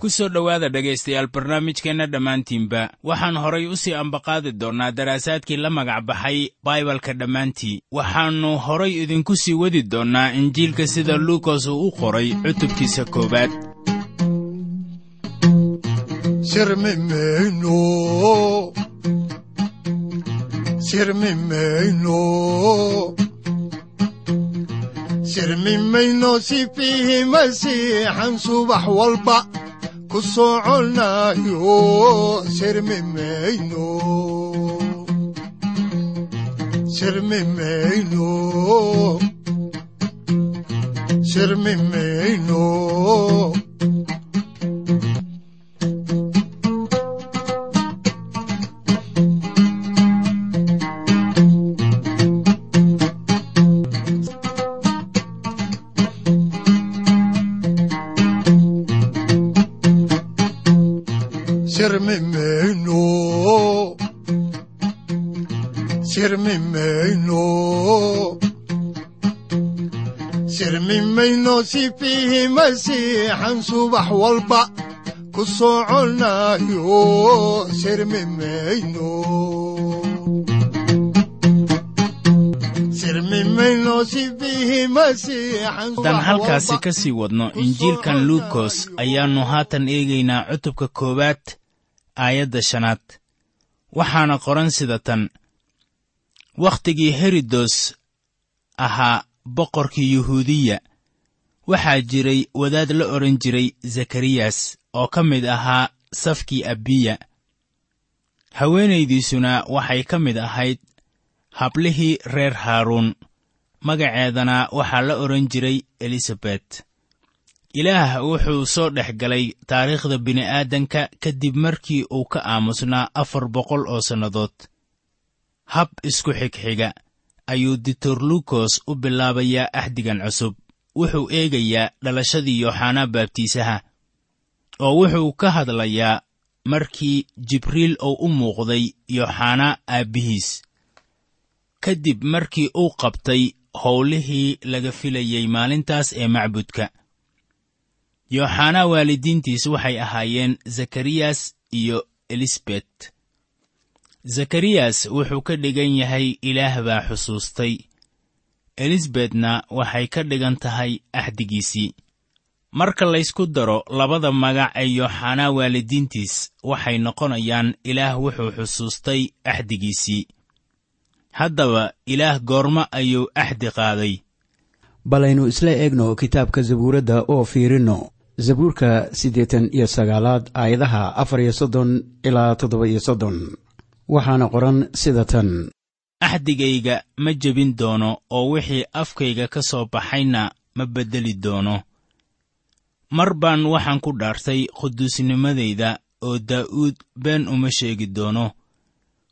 ku soo dhowaada dhegaystayaal barnaamijkeenna dhammaantiinba waxaan horay u sii ambaqaadi doonnaa daraasaadkii la magac baxay baibalka dhammaantii. Waxaannu horay idinku sii wadi doonnaa injiilka sida luukas uu u qoray cutubkiisa koowaad. Sirmi mayno sifiihi masiixan subax walba ku soconaayo sirmi mayno mayno sirmi mayno sifiihi masiixan subax walba ku soconaayo sirmi mayno haddaan halkaasi ka sii wadno injiilkan luukos ayaannu haatan eegaynaa cutubka koowaad aayadda shanaad. Waxaana qoran sida tan wakhtigii herodos ahaa boqorkii yuhuudiya waxaa jiray wadaad la odhan jiray zakariyas oo ka mid ahaa safkii abiya haweenaydiisuna waxay ka mid ahayd hablihii reer haaruun. Magaceedana waxaa la odhan jiray elisabet ilaah wuxuu soo dhex galay taariikhda bini'aadanka kadib markii uu ka aamusnaa afar boqol oo sannadood. Hab isku xigxiga ayuu ditor luukos u bilaabayaa axdigan cusub wuxuu eegayaa dhalashadii yooxanaa baabtiisaha oo wuxuu ka hadlayaa markii jibriil uu u muuqday yooxanaa aabbihiis ka dib markii uu qabtay howlihii laga filayey maalintaas ee macbudka. Yooxanaa waalidiintiis waxay ahaayeen zakariyas iyo elisabet zakariyas wuxuu ka dhigan yahay ilaah baa xusuustay elisabetna waxay ka dhigan tahay axdigiisii marka laysku daro labada magac ee yooxanaa waalidiintiis waxay noqonayaan ilaah wuxuu xusuustay axdigiisii haddaba ilaah goormo ayuu axdi qaaday. Balaynu isla eegno kitaabka zabuuradda oo fiirinno. Zabuurka siddeetan iyo sagaalaad aayadaha afar iyo soddon ilaa toddoba iyo soddon. Waxaana qoran sida tan axdigayga ma jebin doono oo wixii afkayga ka soo baxayna ma beddeli doono. Mar baan waxaan ku dhaartay quduusnimadayda oo daa'uud been uma sheegi doono.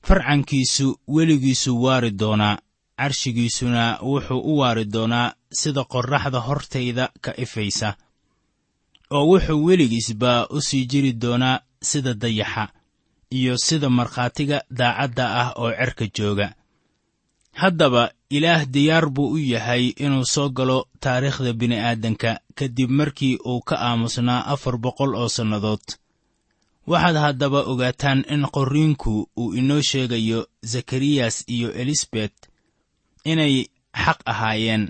Farcankiisu weligiisu waari doonaa carshigiisuna wuxuu u waari doonaa sida qorraxda hortayda ka ifaysa oo wuxuu weligiisba u sii jiri doonaa sida dayaxa iyo sida markhaatiga daacadda ah oo cerka jooga haddaba ilaah diyaar buu u yahay inuu soo galo taariikhda bini'aadanka kadib markii uu ka aamusnaa afar boqol oo sannadood. Waxaad haddaba ogaataan in qorriinku uu inoo sheegayo zakariyas iyo elisabet inay xaq ahaayeen.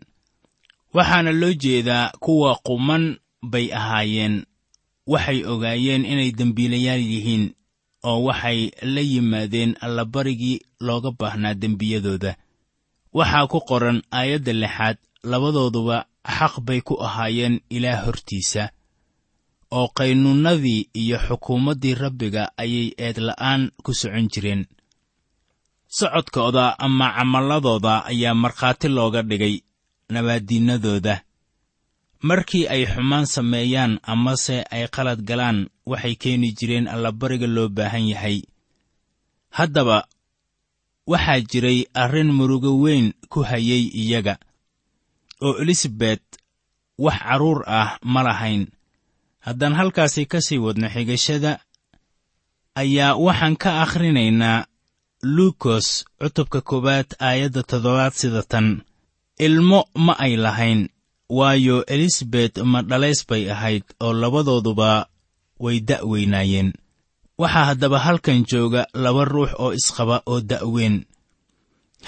Waxaana loo jeedaa kuwa quman bay ahaayeen. Waxay ogaayeen inay dembiilayaal yihiin oo waxay la yimaadeen allabarigii looga baahnaa dembiyadooda waxaa ku qoran aayadda lixaad labadooduba xaq bay ku ahaayeen ilaah hortiisa oo qaynuunnadii iyo xukuumaddii rabbiga ayay eedla'aan ku socon jireen. Socodkooda ama camalladooda ayaa markhaati looga dhigay nabaaddiinnadooda. Markii ay xumaan sameeyaan amase ay qalad galaan waxay keeni jireen allabariga loo baahan yahay. Haddaba waxaa jiray arrin murugo weyn ku hayay iyaga oo elisabet wax carruur ah ma lahayn. Haddaan halkaasi ka sii wadno xigashada ayaa waxaan ka akhrinaynaa luukos cutubka koowaad aayadda toddobaad sida tan. Ilmo ma ay lahayn waayo elisabet ma dhalays bay ahayd oo labadooduba way da'weynaayeen waxaa haddaba halkan jooga laba ruux oo isqaba oo da'weyn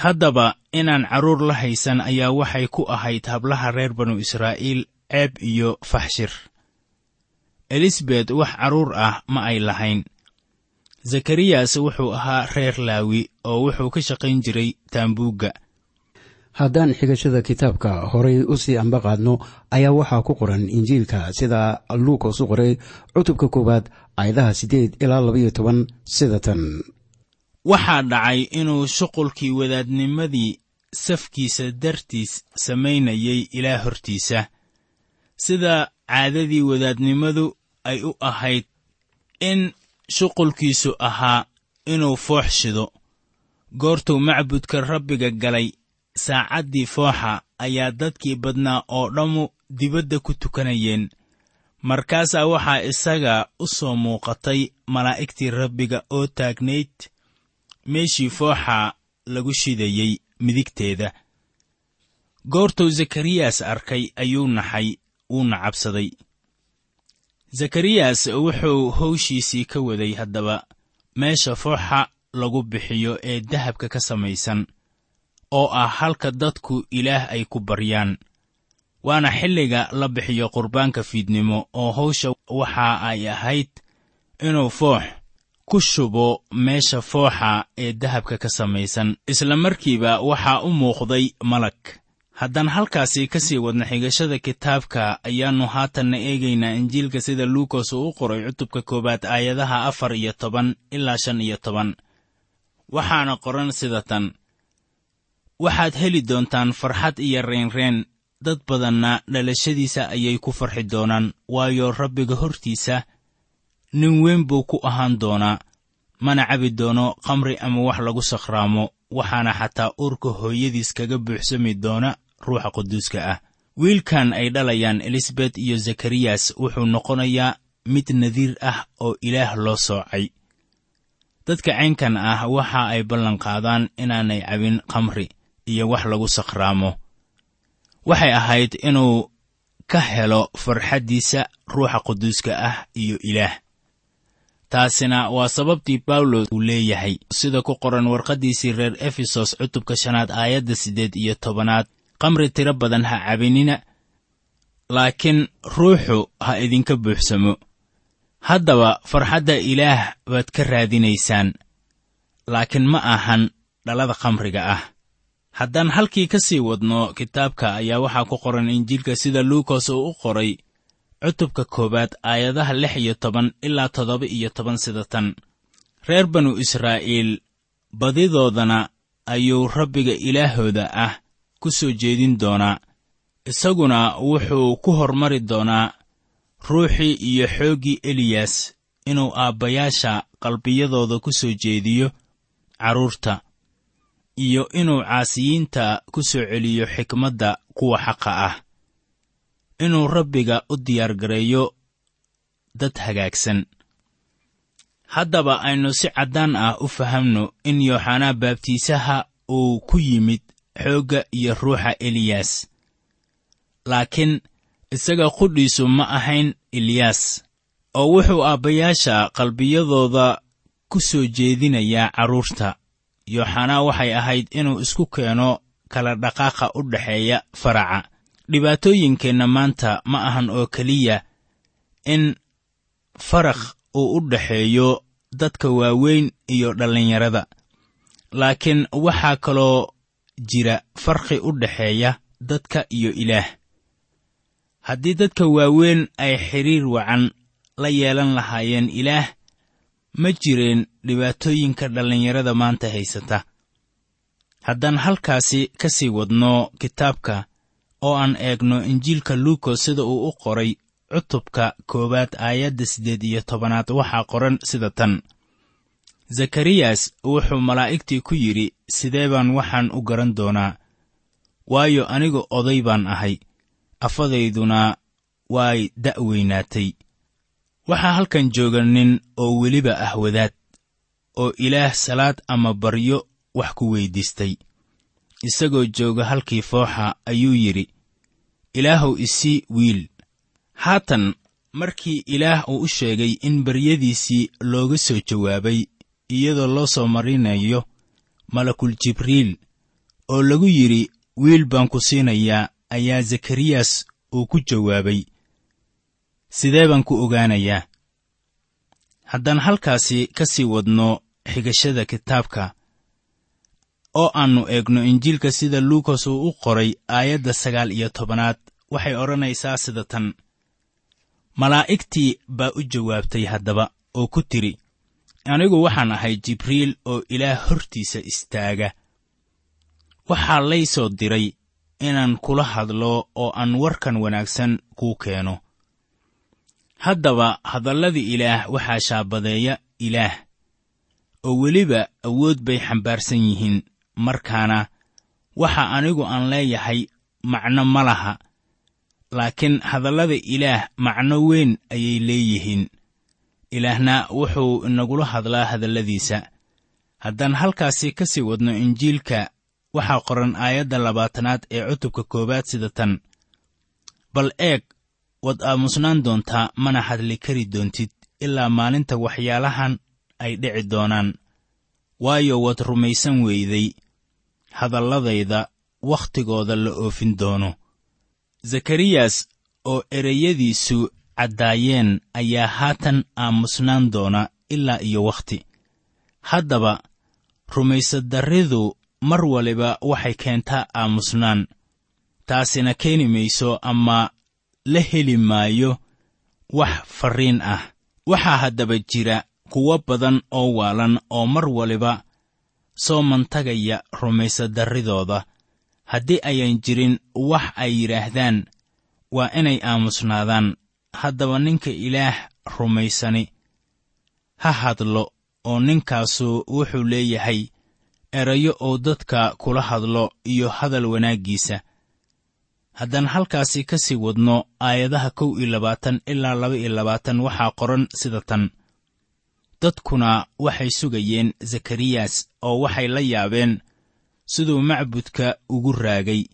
haddaba inaan carruur la haysan ayaa waxay ku ahayd hablaha reer banu israa'iil ceeb iyo faxshir. Elisabet wax carruur ah ma ay lahayn. Zakariyas wuxuu ahaa reer laawi oo wuxuu ka shaqayn jiray taambuugga haddaan xigashada kitaabka horay u sii anba qaadno ayaa waxaa ku qoran injiilka sida luukos u qoray cutubka koowaad aayadaha siddeed ilaa labaiyo toban sida tan. Waxaa dhacay inuu shuqulkii wadaadnimadii safkiisa dartiis samaynayay ilaa hortiisa. Sida caadadii wadaadnimadu ay u ahayd in shuqulkiisu ahaa inuu foox shido. Goortuu macbudka rabbiga galay saacaddii fooxa ayaa dadkii badnaa oo dhammu dibadda ku tukanayeen. Markaasaa waxaa isaga u soo muuqatay malaa'igtii rabbiga oo taagnayd. Meeshii fooxa lagu shidayey midigteeda. Goortuu zakariyas arkay ayuu naxay wuuna cabsaday zakariyas wuxuu howshiisii ka waday haddaba. Meesha fooxa lagu bixiyo ee dahabka ka samaysan oo ah halka dadku ilaah ay ku baryaan. Waana xilliga la bixiyo qurbaanka fiidnimo oo hawsha waxa ay ahayd inuu foox ku shubo meesha fooxa ee dahabka ka samaysan. Isla markiiba waxaa u muuqday malag haddaan halkaasi ka sii wadna xigashada kitaabka ayaannu haatanna eegaynaa injiilka sida luukos uu u qoray cutubka koowaad aayadaha afar iyo toban ilaa shan iyo toban. Waxaana qoran sida tan waxaad heli doontaan farxad iyo reenreen dad badanna dhalashadiisa ayay ku farxi doonaan waayo rabbiga hortiisa nin weyn buu ku ahaan doonaa. Mana cabi doono khamri ama wax lagu sakhraamo waxaana xataa uurka hooyadiis kaga buuxsami doona ruuxa quduuska ah. Wiilkan ay dhalayaan elisabet iyo zakariyas wuxuu noqonayaa mid nadiir ah oo ilaah loo soocay. Dadka caynkan ah waxa ay ballanqaadaan inaanay cabin khamri iyo wax lagu sakhraamo waxay ahayd inuu ka helo farxaddiisa ruuxa quduuska ah iyo ilaah. Taasina waa sababtii bawlos uu leeyahay sida ku qoran warqaddiisii reer efesos cutubka shanaad aayadda siddeed iyo tobanaad khamri tiro badan ha cabinina laakiin ruuxu ha idinka buuxsamo. Haddaba farxadda ilaah baad ka raadinaysaan laakiin ma ahan dhalada khamriga ah haddaan halkii ka sii wadno kitaabka ayaa waxaa ku qoran injiilka sida luukos uu u qoray cutubka koowaad aayadaha lix iyo toban ilaa toddoba iyo toban sida tan. Reer banu israa'iil badidoodana ayuu rabbiga ilaahooda ah ku soo jeedin doonaa. Isaguna wuxuu ku hormari doonaa ruuxii iyo xooggii eliyas inuu aabbayaasha qalbiyadooda ku soo jeediyo carruurta iyo inuu caasiyiinta ku soo celiyo xikmadda kuwa xaqa ah. Inuu rabbiga u diyaargareeyo dad hagaagsan. Haddaba aynu si caddaan ah u fahamno in yooxanaa baabtiisaha uu ku yimid xoogga iyo ruuxa eliyas laakiin isaga qudhiisu ma ahayn eliyas oo wuxuu aabbayaasha qalbiyadooda ku soo jeedinayaa carruurta yooxanaa waxay ahayd inuu isku keeno kala dhaqaaqa u dhexeeya faraca. Dhibaatooyinkeenna maanta ma ahan oo keliya in farakh uu u dhexeeyo dadka waaweyn iyo dhallinyarada. Laakiin waxaa kaloo jira farqi u dhexeeya dadka iyo ilaah. Haddii dadka waaweyn ay xidhiir wacan la yeelan lahaayeen ilaah ma jireen dhibaatooyinka dhallinyarada maanta haysata. Haddaan halkaasi ka sii wadno kitaabka oo aan eegno injiilka luukos sida uu u qoray cutubka koowaad aayadda siddeed iyo tobanaad waxaa qoran sida tan. Zakariyas wuxuu malaa'igtii ku yidhi sidee baan waxaan u garan doonaa? Waayo anigu oday baan ahay. Afadayduna way da'weynaatay waxaa halkan jooga nin oo weliba ah wadaad oo ilaah salaad ama baryo wax ku weyddiistay isagoo jooga halkii fooxa ayuu yidhi ilaahuw isii wiil. Haatan markii ilaah uu u sheegay in baryadiisii looga soo jawaabay iyadoo loo soo marinayo malakul jibriil oo lagu yidhi wiil baan ku siinayaa ayaa zakariyas uu ku jawaabay sidee baan ku ogaanayaa? Haddaan halkaasi ka sii wadno xigashada kitaabka oo aannu eegno injiilka sida luukas uu u qoray aayadda sagaal iyo tobanaad waxay odhanaysaa sida tan malaa'igtii baa u jawaabtay haddaba oo ku tidhi anigu waxaan ahay jibriil oo ilaah hortiisa istaaga. Waxaa lay soo diray inaan kula hadlo oo aan warkan wanaagsan kuu keeno haddaba hadalladii ilaah waxaa shaabadeeya ilaah oo weliba awood bay xambaarsan yihiin. Markaana waxa anigu aan leeyahay macno ma laha laakiin hadallada ilaah macno weyn ayay leeyihiin. Ilaahna wuxuu inagula hadlaa hadalladiisa. Haddaan halkaasi ka sii wadno injiilka waxaa qoran aayadda labaatanaad ee cutubka koowaad sida tan. Bal eeg waad aamusnaan doontaa mana hadli kari doontid ilaa maalinta waxyaalahan ay dhici doonaan. Waayo waad rumaysan weyday hadalladayda wakhtigooda la oofin doono. Zakariyas oo ereyadiisu caddaayeen ayaa haatan aamusnaan doona ilaa iyo wakhti. Haddaba rumaysadarridu mar waliba waxay keentaa aamusnaan. Taasina keeni mayso ama la heli maayo wax farriin ah. Waxaa haddaba jira kuwo badan oo waalan oo mar waliba soo mantagaya rumaysadarridooda haddii ayan jirin wax ay yidhaahdaan waa inay aamusnaadaan. Haddaba ninka ilaah rumaysani ha hadlo oo ninkaasu wuxuu leeyahay erayo oo dadka kula hadlo iyo hadal wanaaggiisa haddaan halkaasi ka sii wadno aayadaha kow iyo labaatan ilaa laba iyo labaatan waxaa qoran sida tan. Dadkuna waxay sugayeen zakariyas oo waxay la yaabeen siduu macbudka ugu raagay.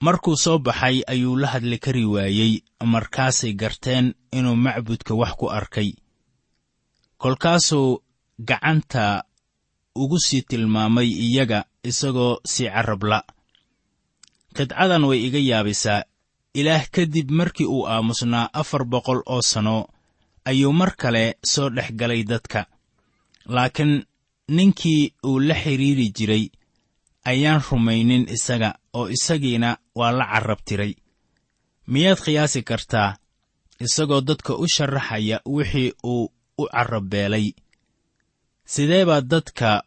Markuu soo baxay ayuu la hadli kari waayey markaasay garteen inuu macbudka wax ku arkay. Kolkaasuu gacanta ugu sii tilmaamay iyaga isagoo sii carrabla qidcadan way iga yaabisaa. Ilaah kadib markii uu aamusnaa afar boqol oo sanno ayuu mar kale soo dhex galay dadka. Laakiin ninkii uu la xidhiiri jiray ayaan rumaynin isaga oo isagiina waa la carrab tiray. Miyaad qiyaasi kartaa? Isagoo dadka u sharaxaya wixii uu u carrabbeelay sidee baad dadka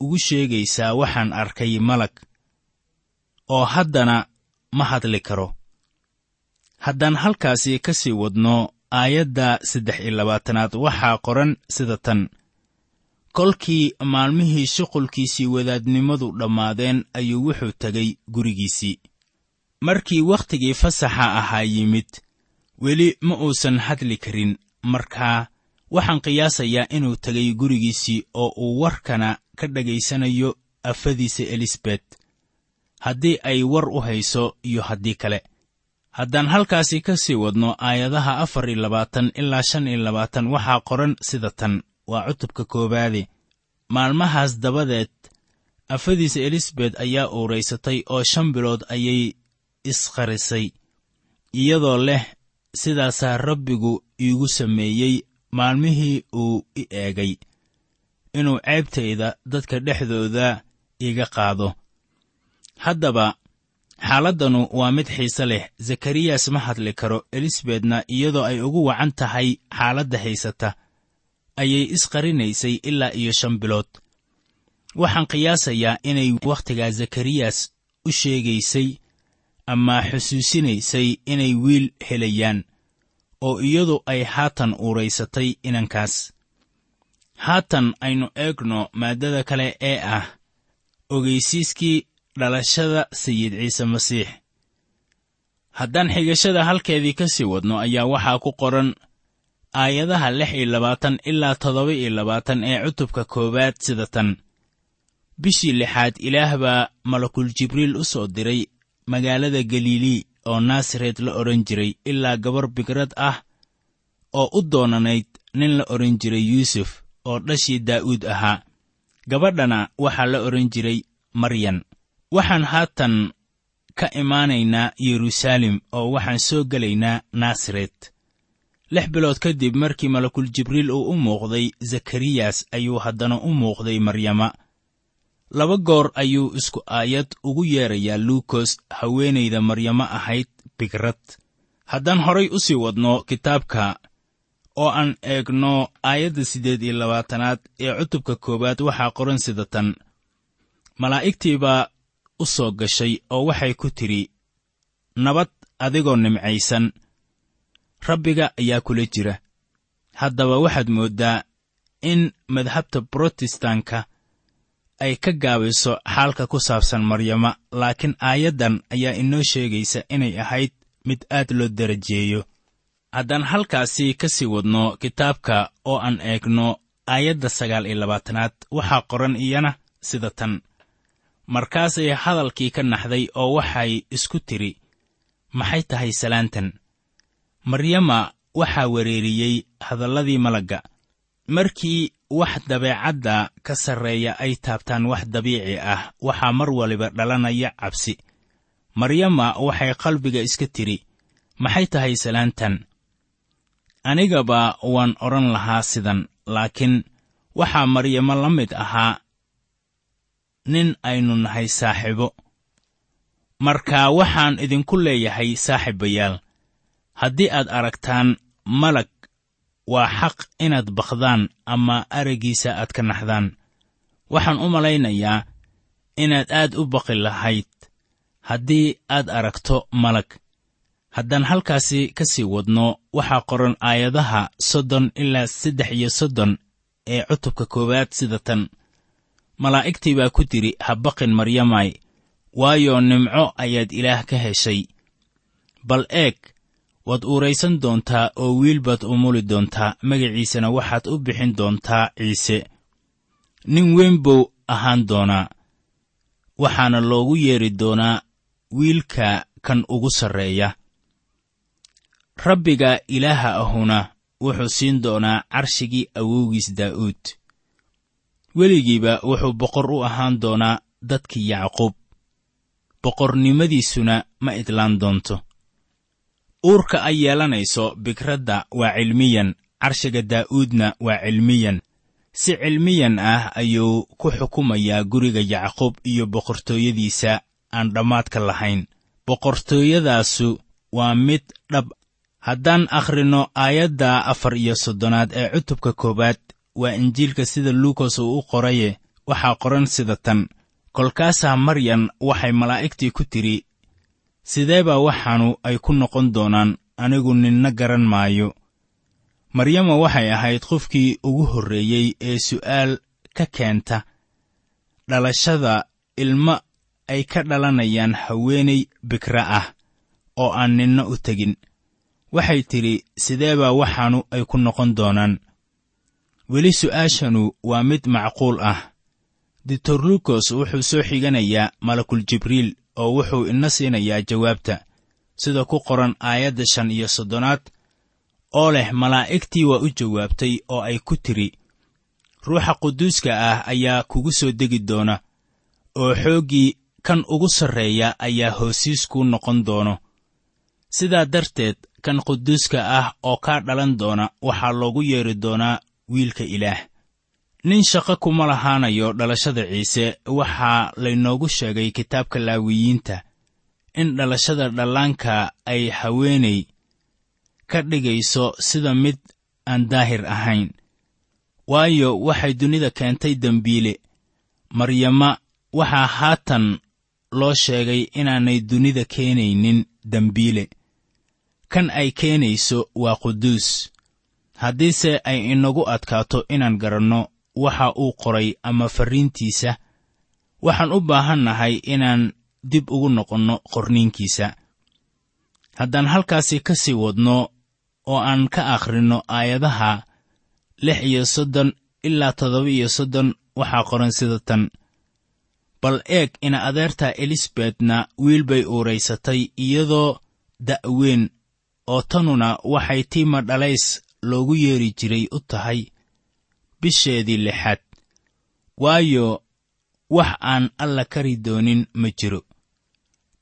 ugu sheegaysaa waxaan arkay malag oo haddana ma hadli karo. Haddaan halkaasi ka sii wadno aayadda saddex iyo labaatanaad waxaa qoran sida tan. Kolkii maalmihii shuqulkiisii wadaadnimadu dhammaadeen ayuu wuxuu tegay gurigiisii. Markii wakhtigii fasaxa ahaa yimid weli ma uusan hadli karin. Markaa waxaan qiyaasayaa inuu tegay gurigiisii oo uu warkana ka dhegaysanayo afadiisa elisabet haddii ay war u hayso iyo haddii kale. Haddaan halkaasi ka sii wadno aayadaha afar iyo labaatan ilaa shan iyo labaatan waxaa qoran sida tan. Waa cutubka koowaade maalmahaas dabadeed afadiisa elisabet ayaa uuraysatay oo shan bilood ayay isqarisay iyadoo leh sidaasaa rabbigu iigu sameeyey maalmihii uu i eegay inuu ceebtayda dadka dhexdooda iga qaado haddaba xaaladdanu waa mid xiise leh. Zakariyas ma hadli karo elisabetna iyadoo ay ugu wacan tahay xaaladda haysata ayay isqarinaysay ilaa iyo shan bilood. Waxaan qiyaasayaa inay wakhtigaa zakariyas u sheegaysay ama xusuusinaysay inay wiil helayaan oo iyadu ay haatan uuraysatay inankaas. Haatan aynu eegno maaddada kale ee ah ogeysiiskii dhalashada sayid ciise masiix. Haddaan xigashada halkeedii ka sii wadno ayaa waxaa ku qoran aayadaha lix iyo labaatan ilaa toddoba iyo labaatan ee cutubka koowaad sida tan. Bishii lixaad ilaah baa malakul jibriil u soo diray magaalada galilii oo naasaret la odhan jiray ilaa gabar bigrad ah oo u doonanayd nin la odhan jiray yuusuf oo dhashii daa'uud ahaa. Gabadhana waxaa la odhan jiray maryan waxaan haatan ka imaanaynaa yeruusaalem oo waxaan soo gelaynaa naasaret lix bilood kadib markii malakul jibriil uu u muuqday zakariyas ayuu haddana u muuqday maryama. Laba goor ayuu isku aayad ugu yeedrayaa luukos haweenayda maryamo ahayd bigrad haddaan horay u sii wadno kitaabka oo aan eegno aayadda siddeed iyo labaatanaad ee cutubka koowaad waxaa qoran sida tan malaa'igtii baa u soo gashay oo waxay ku tidhi nabad adigoo nimcaysan rabbiga ayaa kula jira. Haddaba waxaad mooddaa in madhabta brotestanka ay ka gaabayso xaalka ku saabsan maryama laakiin aayaddan ayaa inoo sheegaysa inay ahayd mid aad loo darajeeyo. Haddaan halkaasi ka sii wadno kitaabka oo aan eegno aayadda sagaal iyo labaatanaad waxaa qoran iyana sida tan markaasay hadalkii ka naxday oo waxay isku tidhi maxay tahay salaantan? Maryama waxaa wereeriyey hadalladii malagga. Markii wax dabeecadda ka sarreeya ay taabtaan wax dabiici ah waxaa mar waliba dhalanaya cabsi. Maryama waxay qalbiga iska tidhi maxay tahay salaantan? Anigaba waan odhan lahaa sidan laakiin waxaa maryamo la mid ahaa nin aynu nahay saaxiibo. Marka waxaan idinku leeyahay saaxiibayaal. Haddii aad aragtaan malag waa xaq inaad bakdaan ama araggiisa aad ka naxdaan. Waxaan u malaynayaa inaad aad u baqi lahayd haddii aad aragto malag. Haddaan halkaasi ka sii wadno waxaa qoran aayadaha soddon ilaa saddex iyo soddon ee cutubka koowaad sida tan malaa'igtii baa ku tidhi ha baqin maryamay waayo nimco ayaad ilaah ka heshay. Bal eeg waad uuraysan doontaa oo wiil baad umuli doontaa magaciisana waxaad u bixin doontaa ciise. Nin weyn buu ahaan doonaa waxaana loogu yeedhi doonaa wiilka kan ugu sarreeya. Rabbiga ilaaha ahuna wuxuu siin doonaa carshigii awowgiis daa'uud weligiiba wuxuu boqor u ahaan doonaa dadkii yacquub. Boqornimadiisuna ma idlaan doonto. Uurka ay yeelanayso bikradda waa cilmiyan carshiga daa'uudna waa cilmiyan. Si cilmiyan ah ayuu ku xukumayaa guriga yacquub iyo boqortooyadiisa aan dhammaadka lahayn. Boqortooyadaasu waa mid dhab. Haddaan akhrino aayadda afar iyo soddonaad ee cutubka koowaad waa injiilka sida luukas uu u qoraye waxaa qoran sida tan. Kolkaasaa maryan waxay malaa'igtii ku tidhi sidee baa waxaanu ay ku noqon doonaan anigu ninna garan maayo? Maryama waxay ahayd qofkii ugu horreeyey ee su'aal ka keenta. Dhalashada ilmo ay ka dhalanayaan haweenay bikra ah oo aan ninna u tegin. Waxay tidhi sidee baa waxaanu ay ku noqon doonaan weli su'aashanu waa mid macquul ah. Doctor lukos wuxuu soo xiganayaa malakul jibriil oo wuxuu ina siinayaa jawaabta sida ku qoran aayadda shan iyo soddonaad oo leh malaa'igtii waa u jawaabtay oo ay ku tidhi ruuxa quduuska ah ayaa kugu soo degi doona oo xooggii kan ugu sarreeya ayaa hoosiis kuu noqon doono. Sidaa darteed kan quduuska ah oo kaa dhalan doona waxaa loogu yeedhi doonaa wiilka ilaah. Nin shaqo kuma lahaanayo dhalashada ciise waxaa laynoogu sheegay kitaabka laawiyiinta in dhalashada dhallaanka ay haweenay ka dhigayso sida mid aan daahir ahayn. Waayo waxay dunida keentay dembiile maryama waxaa haatan loo sheegay inaanay dunida keenaynin dembiile kan ay keenayso waa quduus haddiise ay inagu adkaato inaan garanno waxa uu qoray ama farriintiisa waxaan u baahan nahay inaan dib ugu noqonno qorniinkiisa. Haddaan halkaasi ka sii wadno oo aan ka akhrinno aayadaha lix iyo soddon ilaa toddoba iyo soddon waxaa qoran sida tan. Bal eeg ina adeerta elisabetna wiil bay uuraysatay iyadoo da'weyn oo tanuna waxay tiima dhalays loogu yeeri jiray u tahay bisheedii lixaad. Waayo wax aan alla kari doonin ma jiro.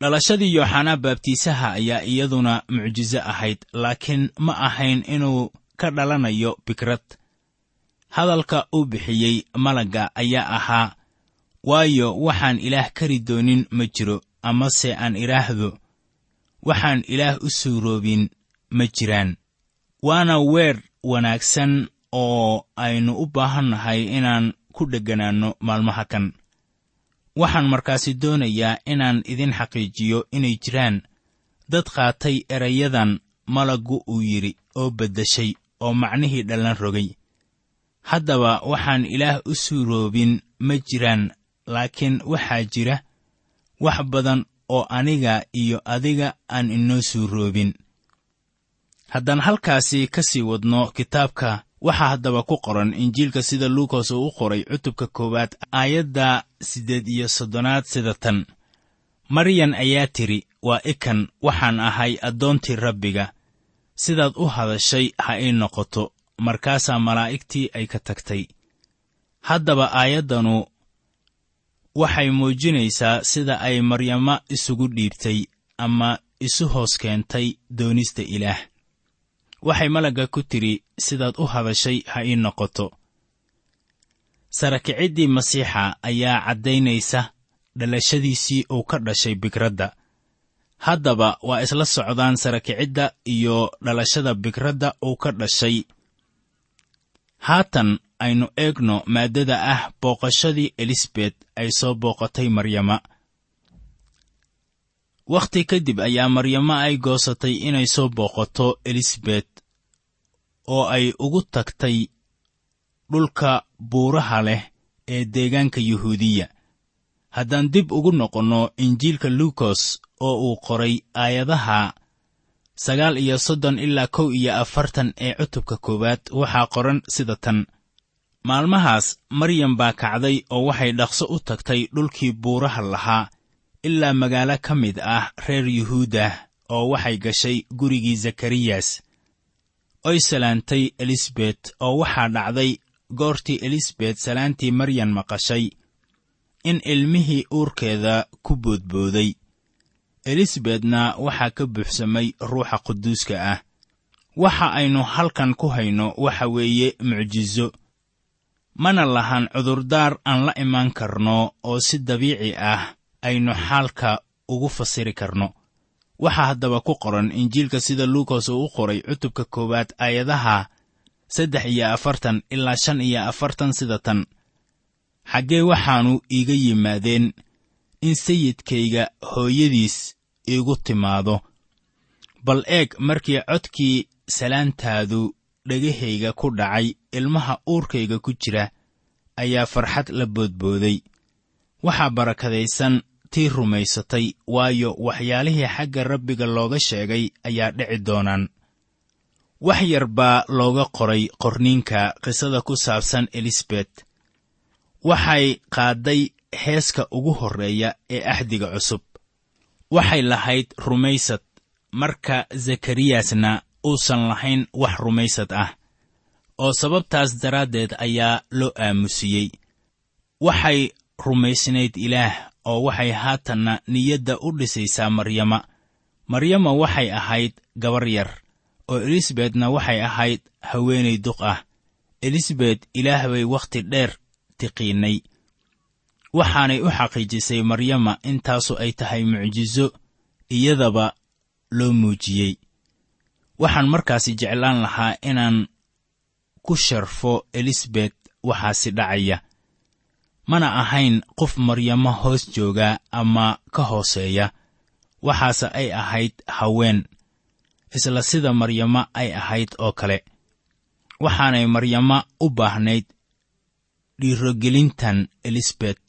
Dhalashadii yooxanaa baabtiisaha ayaa iyaduna mucjiso ahayd laakiin ma ahayn inuu ka dhalanayo bikrad hadalka uu bixiyey malagga ayaa ahaa waayo waxaan ilaah kari doonin ma jiro amase aan idhaahdo. Waxaan ilaah u suuroobin ma jiraan waana weer wanaagsan oo aynu u baahannahay inaan ku dhegganaanno maalmaha kan. Waxaan markaasi doonayaa inaan idin xaqiijiyo inay jiraan. Dad qaatay erayadan malaggu uu yidhi oo beddeshay oo macnihii dhallan rogay. Haddaba waxaan ilaah u suuroobin ma jiraan laakiin waxaa jira wax badan oo aniga iyo adiga aan inoo suuroobin haddaan halkaasi ka sii wadno kitaabka waxaa haddaba ku qoran injiilka sida luukas uu u qoray cutubka koowaad aayadda siddeed iyo soddonaad sida tan. Maryan ayaa tidhi waa ikan waxaan ahay addoontii rabbiga. Sidaad u hadashay ha ii noqoto. Markaasaa malaa'igtii ay ka tagtay. Haddaba aayaddanu waxay muujinaysaa sida ay maryamo isugu dhiibtay ama isu hoos keentay doonista ilaah waxay malagga ku tidhi sidaad u hadashay ha ii noqoto. Sarakiciddii masiixa ayaa caddaynaysa dhalashadiisii uu ka dhashay bikradda haddaba waa isla socdaan sarakicidda iyo dhalashada bikradda uu ka dhashay. Haatan aynu eegno maaddada ah booqashadii elisabet ay soo booqatay maryama wakhti kadib ayaa maryamo ay goosatay inay soo booqato elisabet oo ay ugu tagtay dhulka buuraha leh ee deegaanka yuhuudiya. Haddaan dib ugu noqonno injiilka luukos oo uu qoray aayadaha sagaal iyo soddon ilaa kow iyo afartan ee cutubka koowaad waxaa qoran sida tan. Maalmahaas maryam baa kacday oo waxay dhaqso u tagtay dhulkii buuraha lahaa ilaa magaalo ka mid ah reer yuhuudah oo waxay gashay gurigii zakariyas. Oy salaantay elisabet oo waxaa dhacday goortii elisabet salaantii maryan maqashay in ilmihii uurkeeda ku boodbooday. Elisabetna waxaa ka buuxsamay ruuxa quduuska ah. Waxa aynu halkan ku hayno waxa weeye mucjiso mana lahan cudurdaar aan la imaan karno oo si dabiici ah aynu xaalka ugu fasiri karno. Waxaa haddaba ku qoran injiilka sida luukas uu u qoray cutubka koowaad aayadaha saddex iyo afartan ilaa shan iyo afartan sida tan. Xaggee waxaannu iiga yimaadeen in sayidkayga hooyadiis iigu timaado. Bal eeg markii codkii salaantaadu dhegahayga ku dhacay ilmaha uurkayga ku jira ayaa farxad la boodbooday waxaa barakadaysan tii rumaysatay waayo waxyaalihii xagga rabbiga looga sheegay ayaa dhici doonaan. Wax yar baa looga qoray qorniinka qisada ku saabsan elisabet. Waxay qaadday heeska ugu horreeya ee axdiga cusub. Waxay lahayd rumaysad marka zakariyasna uusan lahayn wax rumaysad ah oo sababtaas daraaddeed ayaa loo aamusiyey. Waxay rumaysnayd ilaah oo waxay haatanna niyadda u dhisaysaa maryama. Maryama waxay ahayd gabar yar oo elisabetna waxay ahayd haweenay duq ah. Elisabet ilaah bay wakhti dheer tiqiinnay waxaanay u xaqiijisay maryama intaasu ay tahay mucjiso iyadaba loo muujiyey. Waxaan markaasi jeclaan lahaa inaan ku sharfo elisabet waxaasi dhacaya mana ahayn qof maryamo hoos jooga ama ka hooseeya. Waxaase ay ahayd haween isla sida maryamo ay ahayd oo kale. Waxaanay maryamo u baahnayd dhiirogelintan elisabet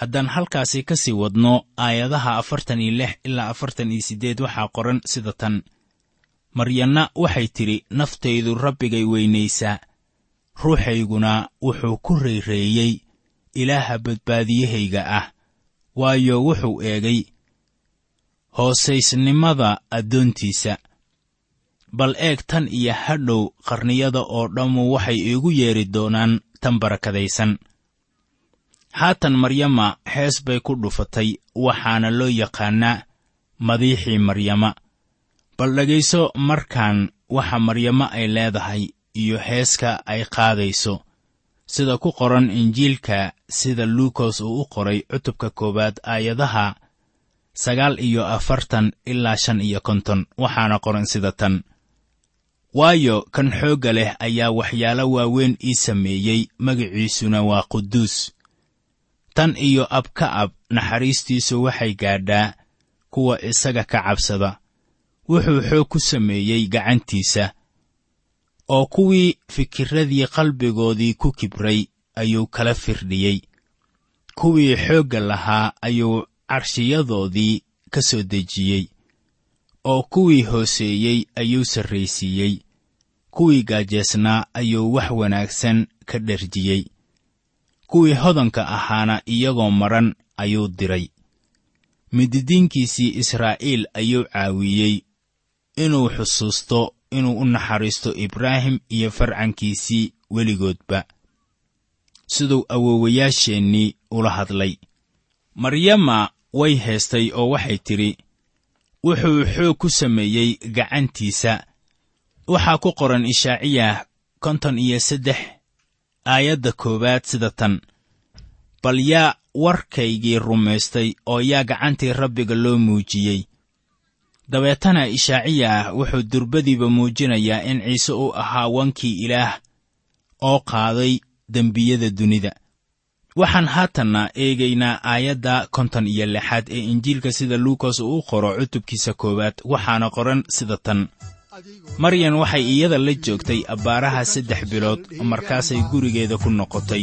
haddaan halkaasi ka sii wadno aayadaha afartan iyo lix ilaa afartan iyo siddeed waxaa qoran sida tan. Maryanna waxay tidhi naftaydu rabbigay weynaysaa. Ruuxayguna wuxuu ku rayreeyey ilaaha badbaadiyahayga ah waayo wuxuu eegay hoosaysnimada addoontiisa. Bal eeg tan iyo hadhow qarniyada oo dhammu waxay iigu yeedhi doonaan tan barakadaysan haatan maryama hees bay ku dhufatay waxaana loo yaqaannaa madiixii maryama. Bal dhegayso markaan waxa maryamo ay leedahay iyo heeska ay qaadayso sida ku qoran injiilka sida luukos uu u qoray cutubka koowaad aayadaha sagaal iyo afartan ilaa shan iyo konton waxaana qoran sida tan. Waayo kan xoogga leh ayaa waxyaalo waaweyn ii sameeyey magiciisuna waa quduus. Tan iyo ab ka ab naxariistiisu waxay gaadhaa kuwa isaga ka cabsada. Wuxuu xoog ku sameeyey gacantiisa oo kuwii fikiradii qalbigoodii ku kibray ayuu kala firdhiyey. Kuwii xoogga lahaa ayuu carshiyadoodii ka soo dejiyey. Oo kuwii hooseeyey ayuu sarraysiiyey. Kuwii gaajeesnaa ayuu wax wanaagsan ka dherjiyey kuwii hodanka ahaana iyagoo madran ayuu diray. Mididiinkiisii israa'iil ayuu caawiyey inuu xusuusto inuu u naxariisto ibraahim iyo farcankiisii weligoodba. Siduu awoowayaasheennii ula hadlay. Maryama way heestay oo waxay tidhi wuxuu xoog ku sameeyey gacantiisa. Waxaa ku qoran ishaaciyah konton iyo saddex aayadda koowaad sida tan. Bal yaa warkaygii rumaystay oo yaa gacantii rabbiga loo muujiyey dabeetana ishaaciya ah wuxuu durbadiiba muujinayaa in ciise uu ahaa wankii ilaah oo qaaday dembiyada dunida. Waxaan haatanna eegaynaa aayadda konton iyo lixaad ee injiilka sida luukas uu u qoro cutubkiisa koowaad waxaana qoran sida tan. Maryan waxay iyada la joogtay abbaaraha saddex bilood markaasay gurigeeda ku noqotay